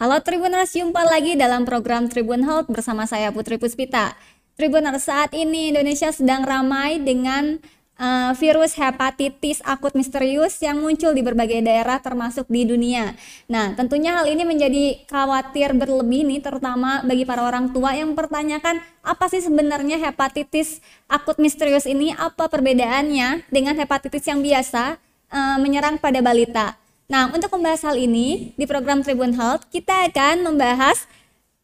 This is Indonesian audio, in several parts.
Halo Tribuners, jumpa lagi dalam program Tribun Health bersama saya Putri Puspita. Tribuners, saat ini Indonesia sedang ramai dengan uh, virus hepatitis akut misterius yang muncul di berbagai daerah termasuk di dunia. Nah, tentunya hal ini menjadi khawatir berlebih nih terutama bagi para orang tua yang mempertanyakan apa sih sebenarnya hepatitis akut misterius ini, apa perbedaannya dengan hepatitis yang biasa uh, menyerang pada balita. Nah, untuk membahas hal ini di program Tribun Health, kita akan membahas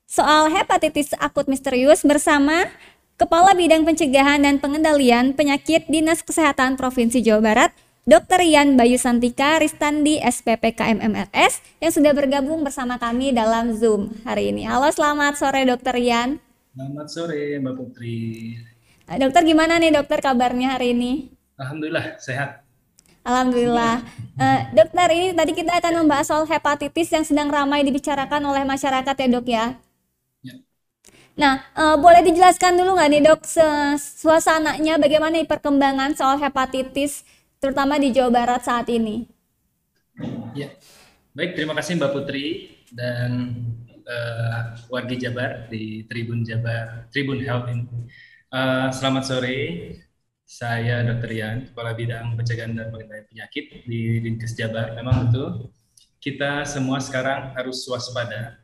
soal hepatitis akut misterius bersama Kepala Bidang Pencegahan dan Pengendalian Penyakit Dinas Kesehatan Provinsi Jawa Barat, Dr. Ian Bayu Santika Ristandi SPP KMMRS yang sudah bergabung bersama kami dalam Zoom hari ini. Halo, selamat sore Dr. Ian. Selamat sore Mbak Putri. Dokter gimana nih dokter kabarnya hari ini? Alhamdulillah sehat. Alhamdulillah. Uh, dokter, ini tadi kita akan membahas soal hepatitis yang sedang ramai dibicarakan oleh masyarakat ya dok ya. ya. Nah, uh, boleh dijelaskan dulu nggak nih dok suasananya bagaimana perkembangan soal hepatitis terutama di Jawa Barat saat ini? Ya, baik terima kasih Mbak Putri dan uh, wargi Jabar di Tribun Jabar Tribun Health ini. Uh, selamat sore. Saya Dr. Ian, Kepala Bidang Pencegahan dan Pengendalian Penyakit di Dinkes Jabar. Memang betul, kita semua sekarang harus waspada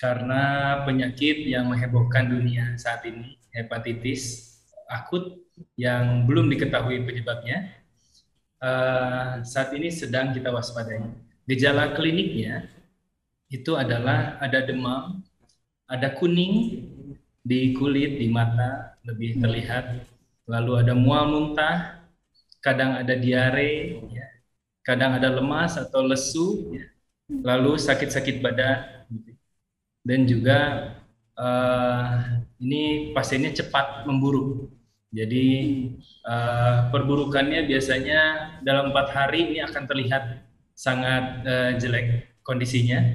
karena penyakit yang menghebohkan dunia saat ini, hepatitis akut yang belum diketahui penyebabnya, uh, saat ini sedang kita waspadai. Gejala kliniknya itu adalah ada demam, ada kuning di kulit, di mata, lebih terlihat lalu ada mual muntah, kadang ada diare, ya. kadang ada lemas atau lesu, ya. lalu sakit-sakit badan, dan juga uh, ini pasiennya cepat memburuk. Jadi uh, perburukannya biasanya dalam empat hari ini akan terlihat sangat uh, jelek kondisinya.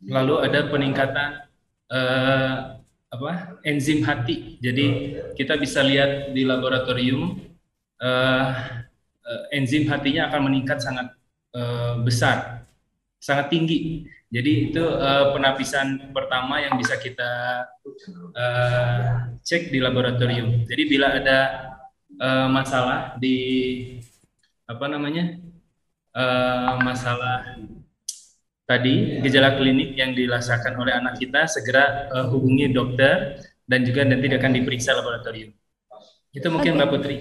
Lalu ada peningkatan uh, apa enzim hati. Jadi kita bisa lihat di laboratorium uh, uh, enzim hatinya akan meningkat sangat uh, besar, sangat tinggi. Jadi itu uh, penapisan pertama yang bisa kita uh, cek di laboratorium. Jadi bila ada uh, masalah di apa namanya uh, masalah tadi gejala klinik yang dirasakan oleh anak kita segera uh, hubungi dokter dan juga nanti akan diperiksa laboratorium. Itu mungkin okay. Mbak Putri.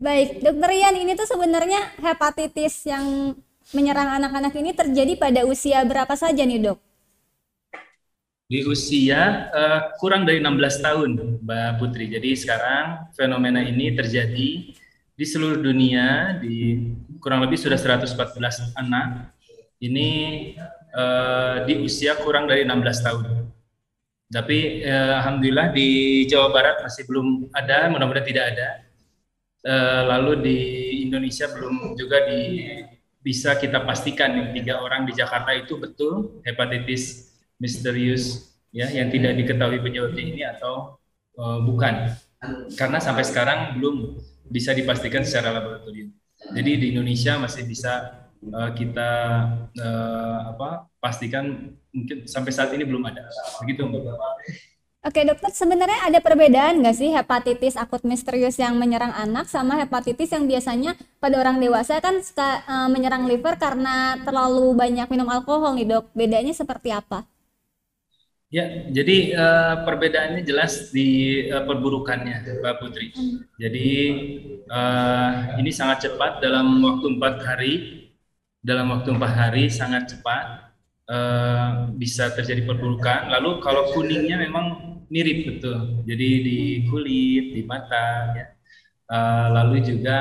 Baik, Dokter Ian, ini tuh sebenarnya hepatitis yang menyerang anak-anak ini terjadi pada usia berapa saja nih, Dok? Di usia uh, kurang dari 16 tahun, Mbak Putri. Jadi sekarang fenomena ini terjadi di seluruh dunia di kurang lebih sudah 114 anak. Ini uh, di usia kurang dari 16 tahun. Tapi uh, alhamdulillah di Jawa Barat masih belum ada, mudah-mudahan tidak ada. Uh, lalu di Indonesia belum juga di bisa kita pastikan yang tiga orang di Jakarta itu betul hepatitis misterius ya yang tidak diketahui penyebabnya ini atau uh, bukan karena sampai sekarang belum bisa dipastikan secara laboratorium. Jadi di Indonesia masih bisa uh, kita uh, apa pastikan mungkin sampai saat ini belum ada begitu mbak Oke dokter, sebenarnya ada perbedaan nggak sih hepatitis akut misterius yang menyerang anak sama hepatitis yang biasanya pada orang dewasa kan suka uh, menyerang liver karena terlalu banyak minum alkohol nih dok. Bedanya seperti apa? Ya, jadi uh, perbedaannya jelas di uh, perburukannya, Mbak Putri. Hmm. Jadi uh, ini sangat cepat dalam waktu empat hari dalam waktu empat hari sangat cepat uh, bisa terjadi perburukan. Lalu kalau kuningnya memang mirip betul, jadi di kulit, di mata, ya. Uh, lalu juga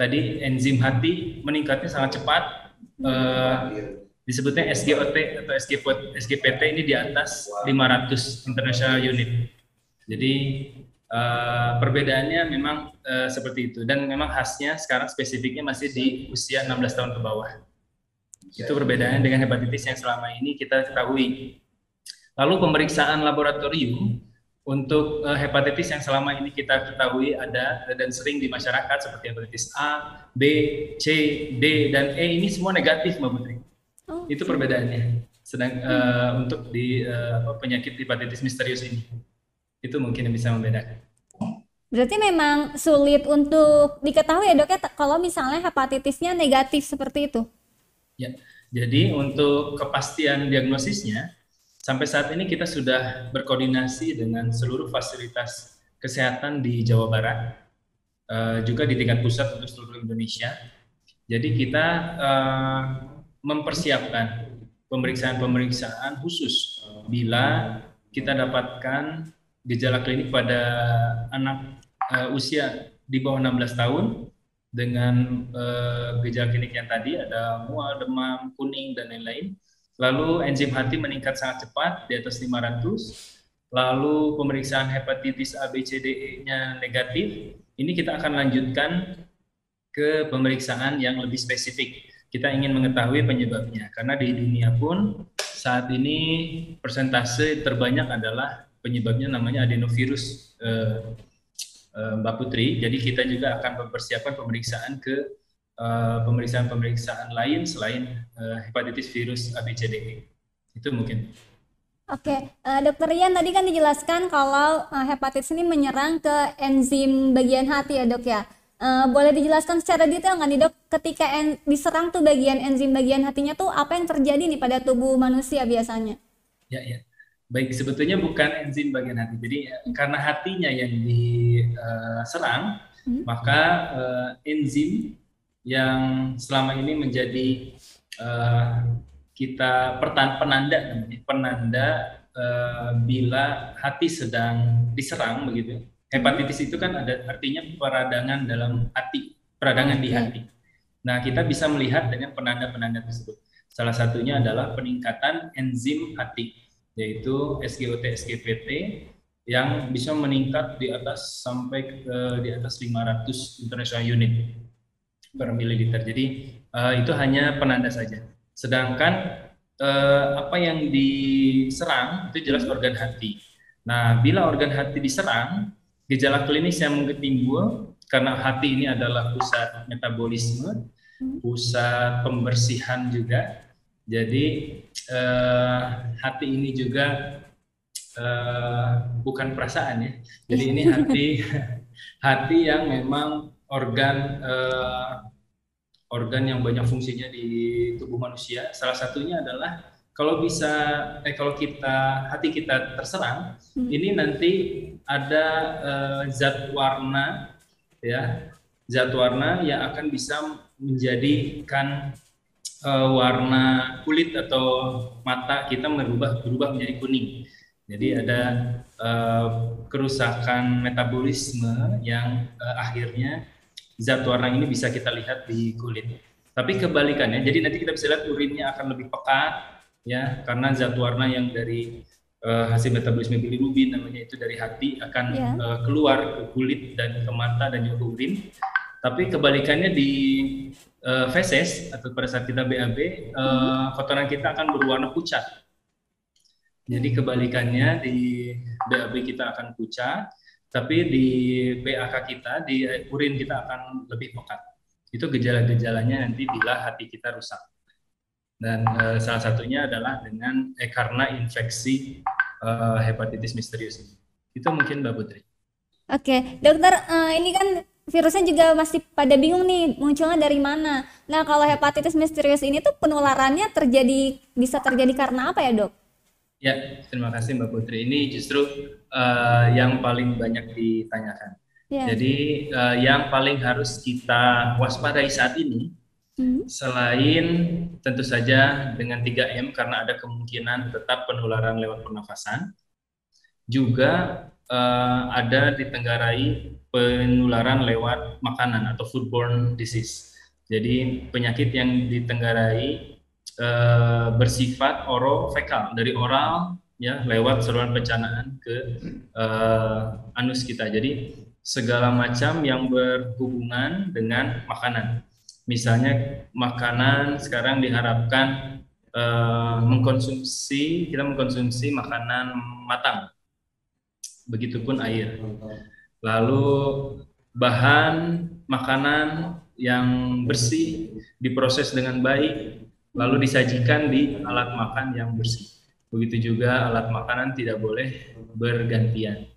tadi enzim hati meningkatnya sangat cepat. Uh, disebutnya SGOT atau SGPT ini di atas 500 international unit. Jadi uh, perbedaannya memang uh, seperti itu dan memang khasnya sekarang spesifiknya masih di usia 16 tahun ke bawah. Itu perbedaannya dengan hepatitis yang selama ini kita ketahui. Lalu pemeriksaan laboratorium untuk uh, hepatitis yang selama ini kita ketahui ada dan sering di masyarakat seperti hepatitis A, B, C, D, dan E ini semua negatif Mbak Putri. Oh. Itu perbedaannya. sedang uh, untuk di uh, penyakit hepatitis misterius ini. Itu mungkin yang bisa membedakan. Berarti memang sulit untuk diketahui ya dok ya kalau misalnya hepatitisnya negatif seperti itu. Ya, jadi untuk kepastian diagnosisnya sampai saat ini kita sudah berkoordinasi dengan seluruh fasilitas kesehatan di Jawa Barat, uh, juga di tingkat pusat untuk seluruh Indonesia. Jadi kita uh, mempersiapkan pemeriksaan-pemeriksaan khusus bila kita dapatkan gejala klinik pada anak uh, usia di bawah 16 tahun dengan uh, gejala klinik yang tadi ada mual, demam, kuning dan lain-lain. Lalu enzim hati meningkat sangat cepat di atas 500. Lalu pemeriksaan hepatitis A, B, C, D, E-nya negatif. Ini kita akan lanjutkan ke pemeriksaan yang lebih spesifik kita ingin mengetahui penyebabnya karena di dunia pun saat ini persentase terbanyak adalah penyebabnya namanya adenovirus eh, eh, Mbak Putri. Jadi kita juga akan mempersiapkan pemeriksaan ke eh, pemeriksaan-pemeriksaan lain selain hepatitis virus ABCDE. Itu mungkin. Oke, uh, Dokter Ian tadi kan dijelaskan kalau uh, hepatitis ini menyerang ke enzim bagian hati ya dok ya. Uh, boleh dijelaskan secara detail nggak nih dok, ketika en diserang tuh bagian enzim bagian hatinya tuh apa yang terjadi nih pada tubuh manusia biasanya? Ya ya, baik sebetulnya bukan enzim bagian hati. Jadi hmm. karena hatinya yang diserang, uh, hmm. maka uh, enzim yang selama ini menjadi uh, kita penanda penanda uh, bila hati sedang diserang begitu Hepatitis itu kan ada artinya peradangan dalam hati, peradangan di hati. Nah, kita bisa melihat dengan penanda-penanda tersebut. Salah satunya adalah peningkatan enzim hati, yaitu SGOT, SGPT yang bisa meningkat di atas sampai ke di atas 500 international unit per mililiter. Jadi uh, itu hanya penanda saja. Sedangkan uh, apa yang diserang itu jelas organ hati. Nah, bila organ hati diserang, Gejala klinis yang mungkin timbul karena hati ini adalah pusat metabolisme, pusat pembersihan juga. Jadi eh, hati ini juga eh, bukan perasaan ya. Jadi ini hati hati yang memang organ eh, organ yang banyak fungsinya di tubuh manusia. Salah satunya adalah kalau bisa eh kalau kita hati kita terserang hmm. ini nanti ada uh, zat warna ya zat warna yang akan bisa menjadikan uh, warna kulit atau mata kita berubah berubah menjadi kuning jadi ada uh, kerusakan metabolisme yang uh, akhirnya zat warna ini bisa kita lihat di kulit tapi kebalikannya jadi nanti kita bisa lihat urinnya akan lebih pekat ya karena zat warna yang dari uh, hasil metabolisme bilirubin namanya itu dari hati akan yeah. Ya. uh, keluar ke kulit dan ke mata dan juga ke urin. Tapi kebalikannya di uh, feses atau pada saat kita BAB, uh, mm-hmm. kotoran kita akan berwarna pucat. Jadi kebalikannya di BAB kita akan pucat, tapi di PAK kita, di urin kita akan lebih pekat. Itu gejala-gejalanya nanti bila hati kita rusak dan uh, salah satunya adalah dengan eh, karena infeksi uh, hepatitis misterius ini. Itu mungkin Mbak Putri. Oke, dokter, uh, ini kan virusnya juga masih pada bingung nih munculnya dari mana. Nah, kalau hepatitis misterius ini tuh penularannya terjadi bisa terjadi karena apa ya, Dok? Ya, terima kasih Mbak Putri. Ini justru uh, yang paling banyak ditanyakan. Ya. Jadi uh, yang paling harus kita waspadai saat ini Hmm. Selain tentu saja dengan 3M karena ada kemungkinan tetap penularan lewat pernafasan, juga uh, ada ditenggarai penularan lewat makanan atau foodborne disease. Jadi penyakit yang ditenggarai uh, bersifat orofekal dari oral ya lewat saluran pencernaan ke uh, anus kita. Jadi segala macam yang berhubungan dengan makanan misalnya makanan sekarang diharapkan uh, mengkonsumsi kita mengkonsumsi makanan matang begitupun air lalu bahan makanan yang bersih diproses dengan baik lalu disajikan di alat makan yang bersih. Begitu juga alat makanan tidak boleh bergantian.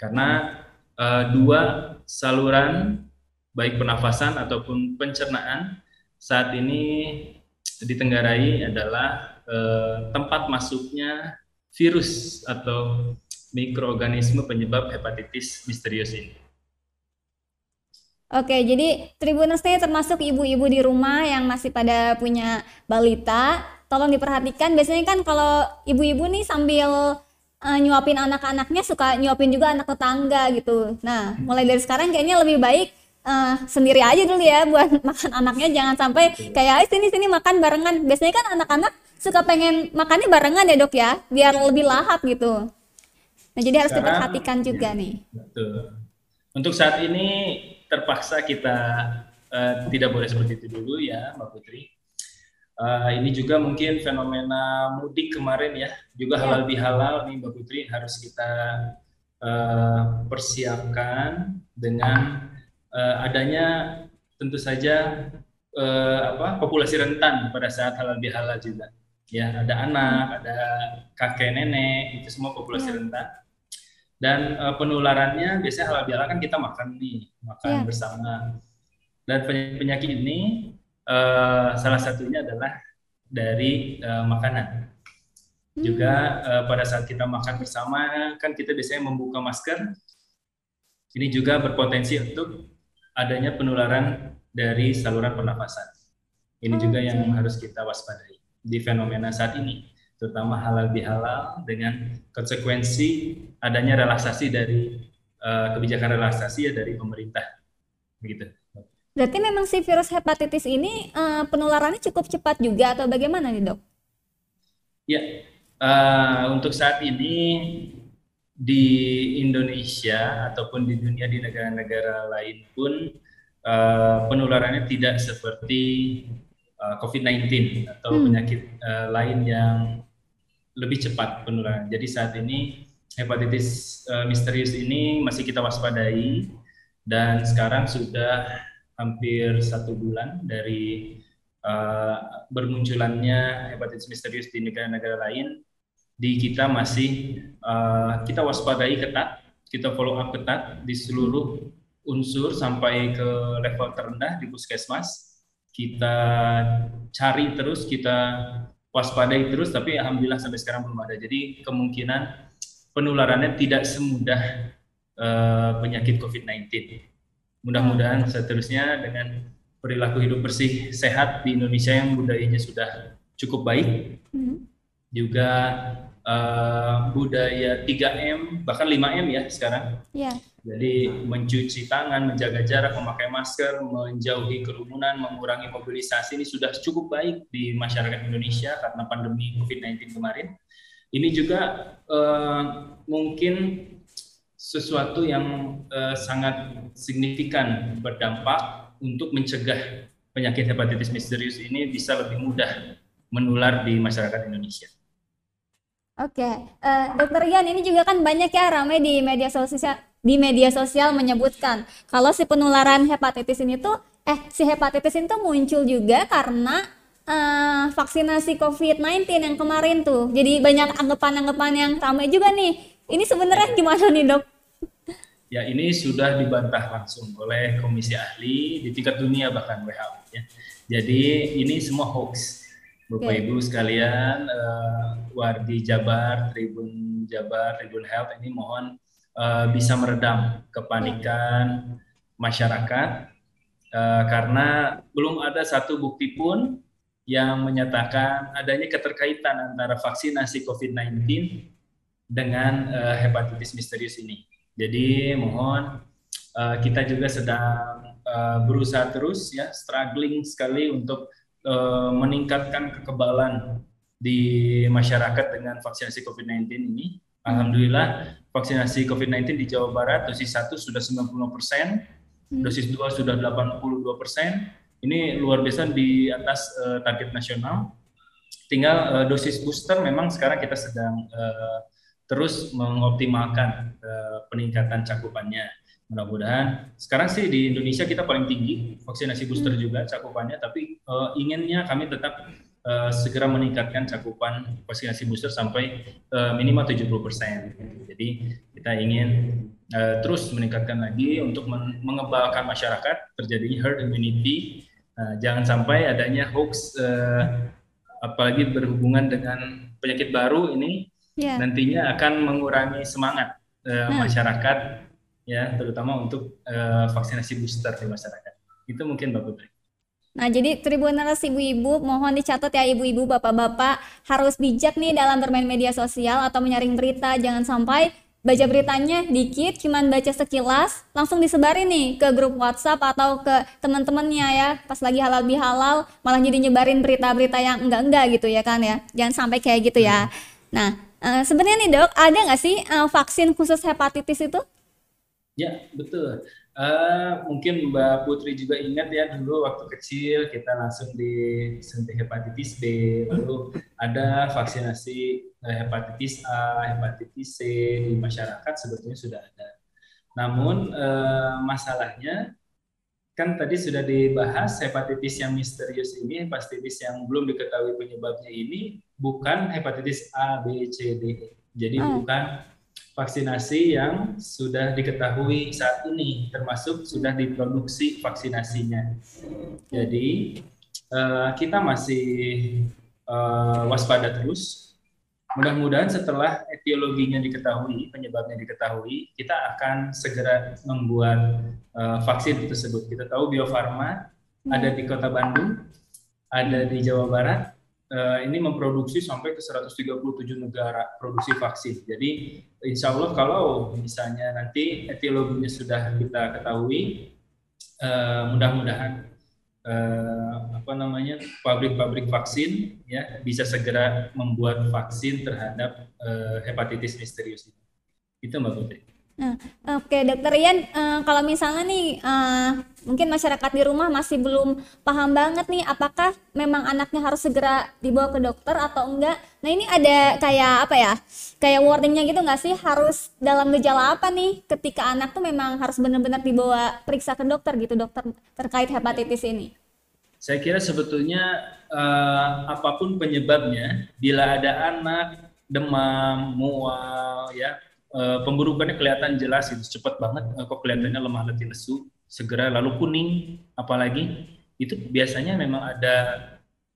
Karena uh, dua saluran baik pernafasan ataupun pencernaan saat ini ditenggarai adalah uh, tempat masuknya virus atau mikroorganisme penyebab hepatitis misterius ini. Oke, jadi Tribuners ini termasuk ibu-ibu di rumah yang masih pada punya balita. Tolong diperhatikan, biasanya kan kalau ibu-ibu nih sambil uh, nyuapin anak-anaknya suka nyuapin juga anak tetangga gitu. Nah, mulai dari sekarang kayaknya lebih baik uh, sendiri aja dulu ya buat makan anaknya jangan sampai kayak sini sini makan barengan. Biasanya kan anak-anak suka pengen makannya barengan ya dok ya, biar lebih lahap gitu. Nah, jadi harus Sekarang, diperhatikan juga ya, nih. Betul. Untuk saat ini terpaksa kita uh, tidak boleh seperti itu dulu ya, Mbak Putri. Uh, ini juga mungkin fenomena mudik kemarin ya, juga ya. halal bihalal nih Mbak Putri harus kita uh, persiapkan dengan uh, adanya tentu saja uh, apa populasi rentan pada saat halal bihalal juga. Ya, ada anak, ada kakek nenek, itu semua populasi ya. rentan dan uh, penularannya biasanya halal bihalal kan kita makan nih makan yeah. bersama. Dan penyakit, ini uh, salah satunya adalah dari uh, makanan. Hmm. juga uh, pada saat kita makan bersama kan kita biasanya membuka masker. Ini juga berpotensi untuk adanya penularan dari saluran pernafasan. Ini juga yang harus kita waspadai di fenomena saat ini terutama halal bihalal dengan konsekuensi adanya relaksasi dari uh, kebijakan relaksasi ya dari pemerintah begitu. Berarti memang si virus hepatitis ini uh, penularannya cukup cepat juga atau bagaimana nih dok? Ya, uh, untuk saat ini di Indonesia ataupun di dunia di negara-negara lain pun uh, penularannya tidak seperti uh, COVID-19 atau hmm. penyakit uh, lain yang lebih cepat penularan. Jadi saat ini hepatitis uh, misterius ini masih kita waspadai dan sekarang sudah hampir satu bulan dari uh, bermunculannya hepatitis misterius di negara-negara lain. Di kita masih uh, kita waspadai ketat, kita follow up ketat di seluruh unsur sampai ke level terendah di puskesmas. Kita cari terus, kita waspadai terus tapi alhamdulillah sampai sekarang belum ada. Jadi kemungkinan penularannya tidak semudah uh, penyakit COVID-19. Mudah-mudahan seterusnya dengan perilaku hidup bersih sehat di Indonesia yang budayanya sudah cukup baik. Hmm. Juga uh, budaya 3M bahkan 5M ya sekarang. Yeah. Jadi mencuci tangan, menjaga jarak, memakai masker, menjauhi kerumunan, mengurangi mobilisasi ini sudah cukup baik di masyarakat Indonesia karena pandemi COVID-19 kemarin. Ini juga uh, mungkin sesuatu yang uh, sangat signifikan berdampak untuk mencegah penyakit hepatitis misterius ini bisa lebih mudah menular di masyarakat Indonesia. Oke, uh, Dokter Ian, ini juga kan banyak ya ramai di media sosial di media sosial menyebutkan kalau si penularan hepatitis ini tuh eh si hepatitis ini tuh muncul juga karena uh, vaksinasi COVID-19 yang kemarin tuh. Jadi banyak anggapan-anggapan yang ramai juga nih. Ini sebenarnya gimana nih, Dok? Ya, ini sudah dibantah langsung oleh komisi ahli di tingkat dunia bahkan WHO ya. Jadi ini semua hoax. Bapak okay. Ibu sekalian, uh, Wardi Jabar, Tribun Jabar, Tribun Health ini mohon uh, bisa meredam kepanikan masyarakat uh, karena belum ada satu bukti pun yang menyatakan adanya keterkaitan antara vaksinasi COVID-19 dengan uh, hepatitis misterius ini. Jadi mohon uh, kita juga sedang uh, berusaha terus ya struggling sekali untuk Eh, meningkatkan kekebalan di masyarakat dengan vaksinasi COVID-19 ini. Alhamdulillah vaksinasi COVID-19 di Jawa Barat dosis 1 sudah 90 persen, hmm. dosis 2 sudah 82 persen. Ini luar biasa di atas uh, target nasional. Tinggal uh, dosis booster memang sekarang kita sedang uh, terus mengoptimalkan uh, peningkatan cakupannya mudah-mudahan sekarang sih di Indonesia kita paling tinggi vaksinasi booster hmm. juga cakupannya tapi uh, inginnya kami tetap uh, segera meningkatkan cakupan vaksinasi booster sampai uh, minimal 70%. Jadi kita ingin uh, terus meningkatkan lagi untuk men mengebalkan masyarakat terjadinya herd immunity. Uh, jangan sampai adanya hoax uh, apalagi berhubungan dengan penyakit baru ini yeah. nantinya akan mengurangi semangat uh, nah. masyarakat ya terutama untuk uh, vaksinasi booster di masyarakat. Itu mungkin Mbak Putri. Nah, jadi Tribuners ibu-ibu mohon dicatat ya ibu-ibu, bapak-bapak harus bijak nih dalam bermain media sosial atau menyaring berita. Jangan sampai baca beritanya dikit, cuman baca sekilas, langsung disebarin nih ke grup WhatsApp atau ke teman-temannya ya. Pas lagi halal bihalal, malah jadi nyebarin berita-berita yang enggak-enggak gitu ya kan ya. Jangan sampai kayak gitu ya. Nah, uh, sebenarnya nih dok, ada nggak sih uh, vaksin khusus hepatitis itu? Ya, betul. Uh, mungkin Mbak Putri juga ingat ya dulu waktu kecil kita langsung disuntik hepatitis B, lalu ada vaksinasi uh, hepatitis A, hepatitis C di masyarakat sebetulnya sudah ada. Namun uh, masalahnya kan tadi sudah dibahas hepatitis yang misterius ini, hepatitis yang belum diketahui penyebabnya ini bukan hepatitis A, B, C, D. Jadi oh. bukan vaksinasi yang sudah diketahui saat ini, termasuk sudah diproduksi vaksinasinya. Jadi uh, kita masih uh, waspada terus. Mudah-mudahan setelah etiologinya diketahui, penyebabnya diketahui, kita akan segera membuat uh, vaksin tersebut. Kita tahu Bio Farma ada di Kota Bandung, ada di Jawa Barat, ini memproduksi sampai ke 137 negara produksi vaksin. Jadi insya Allah kalau misalnya nanti etiologinya sudah kita ketahui, uh, mudah-mudahan uh, apa namanya pabrik-pabrik vaksin ya bisa segera membuat vaksin terhadap hepatitis misterius ini. Itu Mbak Putri. Nah, oke Dokter Ian, uh, kalau misalnya nih uh, mungkin masyarakat di rumah masih belum paham banget nih apakah memang anaknya harus segera dibawa ke dokter atau enggak. Nah ini ada kayak apa ya, kayak warningnya gitu nggak sih harus dalam gejala apa nih ketika anak tuh memang harus benar-benar dibawa periksa ke dokter gitu dokter terkait hepatitis ini. Saya kira sebetulnya uh, apa pun penyebabnya, bila ada anak demam, mual, ya uh, pemburukannya kelihatan jelas itu cepat banget uh, kok kelihatannya lemah letih lesu segera lalu kuning apalagi. Itu biasanya memang ada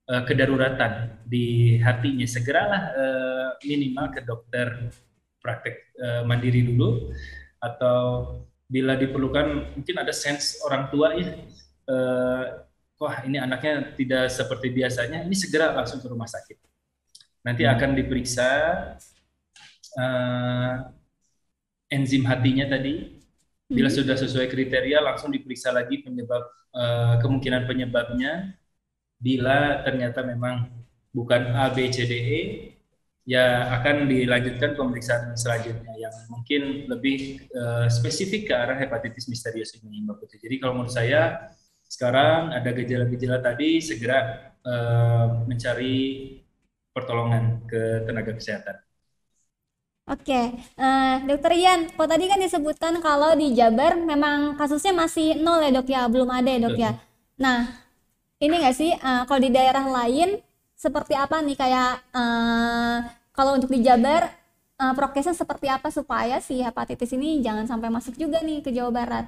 uh, kedaruratan di hatinya. Segeralah uh, minimal ke dokter praktek uh, mandiri dulu atau bila diperlukan mungkin ada sense orang tua ya uh, wah ini anaknya tidak seperti biasanya ini segera langsung ke rumah sakit. Nanti hmm. akan diperiksa uh, enzim hatinya tadi. Bila hmm. sudah sesuai kriteria langsung diperiksa lagi penyebab uh, kemungkinan penyebabnya. Bila ternyata memang bukan A B C D E ya akan dilanjutkan pemeriksaan selanjutnya yang mungkin lebih uh, spesifik ke arah hepatitis misterius ini Mbak Putri. Jadi kalau menurut saya sekarang ada gejala-gejala tadi segera uh, mencari pertolongan ke tenaga kesehatan. Oke, uh, Dokter Ian, kok tadi kan disebutkan kalau di Jabar memang kasusnya masih nol ya dok ya, belum ada ya dok ya. Nah, ini nggak sih uh, kalau di daerah lain seperti apa nih kayak uh, kalau untuk di Jabar uh, prokesnya seperti apa supaya si hepatitis ini jangan sampai masuk juga nih ke Jawa Barat?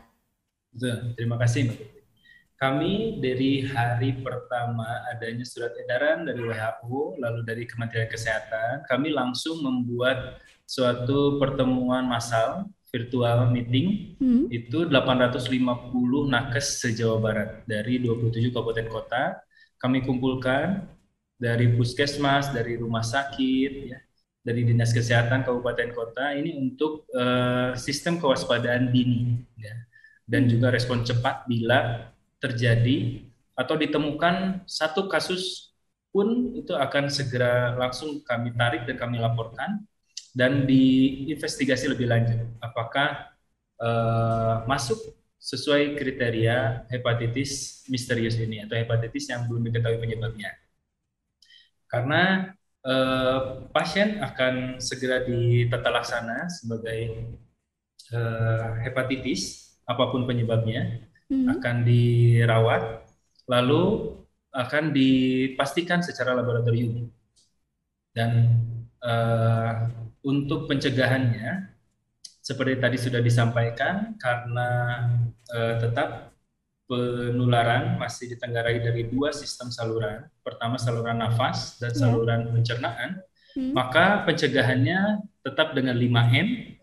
Betul, terima kasih Mbak. Kami dari hari pertama adanya surat edaran dari WHO, lalu dari Kementerian Kesehatan, kami langsung membuat suatu pertemuan massal virtual meeting hmm. itu 850 nakes se-Jawa Barat dari 27 kabupaten kota. Kami kumpulkan dari puskesmas, dari rumah sakit, ya, dari dinas kesehatan kabupaten kota ini untuk uh, sistem kewaspadaan dini ya, dan juga respon cepat bila terjadi atau ditemukan satu kasus pun itu akan segera langsung kami tarik dan kami laporkan dan diinvestigasi lebih lanjut apakah uh, masuk sesuai kriteria hepatitis misterius ini atau hepatitis yang belum diketahui penyebabnya. Karena uh, pasien akan segera ditata laksana sebagai uh, hepatitis apa pun penyebabnya hmm. akan dirawat lalu akan dipastikan secara laboratorium. Dan uh, untuk pencegahannya, seperti tadi sudah disampaikan, karena uh, tetap penularan masih ditenggarai dari dua sistem saluran. Pertama saluran nafas dan ya. saluran pencernaan. Hmm. Maka pencegahannya tetap dengan 5M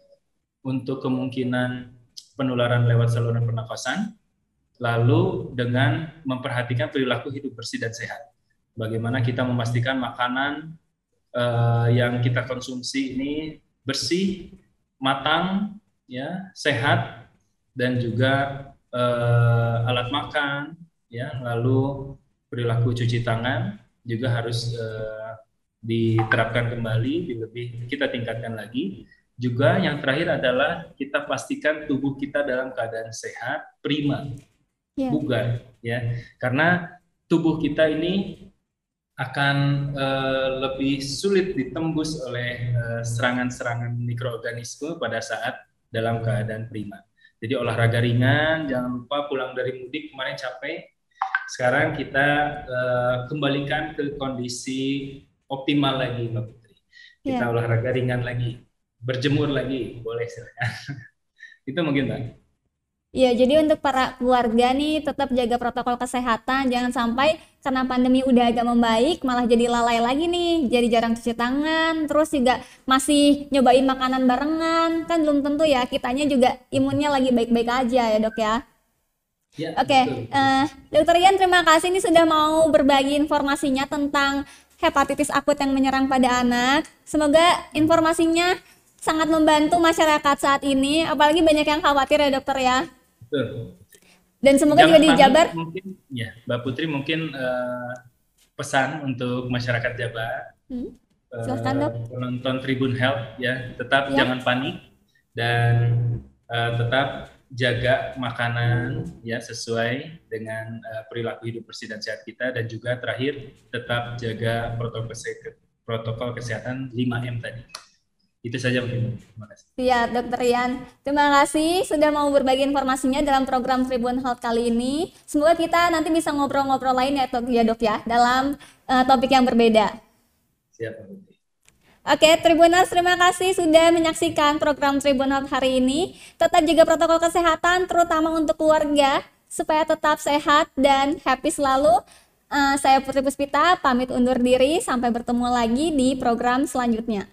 untuk kemungkinan penularan lewat saluran pernafasan, lalu dengan memperhatikan perilaku hidup bersih dan sehat. Bagaimana kita memastikan makanan uh, yang kita konsumsi ini bersih, matang, ya, sehat, dan juga uh, alat makan, ya, lalu perilaku cuci tangan juga harus uh, diterapkan kembali, lebih kita tingkatkan lagi. Juga yang terakhir adalah kita pastikan tubuh kita dalam keadaan sehat, prima, yeah. bugar ya karena tubuh kita ini akan uh, lebih sulit ditembus oleh eh, serangan-serangan uh, mikroorganisme pada saat dalam keadaan prima. Jadi olahraga ringan, jangan lupa pulang dari mudik kemarin capek. Sekarang kita uh, kembalikan ke kondisi optimal lagi, Mbak Putri. Kita yeah. olahraga ringan lagi, berjemur lagi, boleh silakan. Itu mungkin, Mbak. Iya, jadi untuk para keluarga nih tetap jaga protokol kesehatan, jangan sampai karena pandemi udah agak membaik malah jadi lalai lagi nih, jadi jarang cuci tangan, terus juga masih nyobain makanan barengan, kan belum tentu ya kitanya juga imunnya lagi baik-baik aja ya dok ya. Ya, Oke, okay. uh, eh, Dokter Ian terima kasih nih sudah mau berbagi informasinya tentang hepatitis akut yang menyerang pada anak. Semoga informasinya sangat membantu masyarakat saat ini, apalagi banyak yang khawatir ya dokter ya. Betul. Dan semoga Jangan juga di Jabar. Mungkin, ya, Mbak Putri mungkin uh, pesan untuk masyarakat Jabar. Hmm. Uh, penonton Tribun Health ya, tetap ya. jangan panik dan uh, tetap jaga makanan ya sesuai dengan uh, perilaku hidup bersih dan sehat kita dan juga terakhir tetap jaga protokol kesehatan protokol kesehatan 5M tadi. Itu saja mungkin. Terima kasih. Iya, Dokter Ian. Terima kasih sudah mau berbagi informasinya dalam program Tribun Health kali ini. Semoga kita nanti bisa ngobrol-ngobrol lain ya, dok ya, dok ya dalam uh, topik yang berbeda. Siap, Oke, Tribuners, terima kasih sudah menyaksikan program Tribun Health hari ini. Tetap jaga protokol kesehatan, terutama untuk keluarga, supaya tetap sehat dan happy selalu. Uh, saya Putri Puspita, pamit undur diri. Sampai bertemu lagi di program selanjutnya.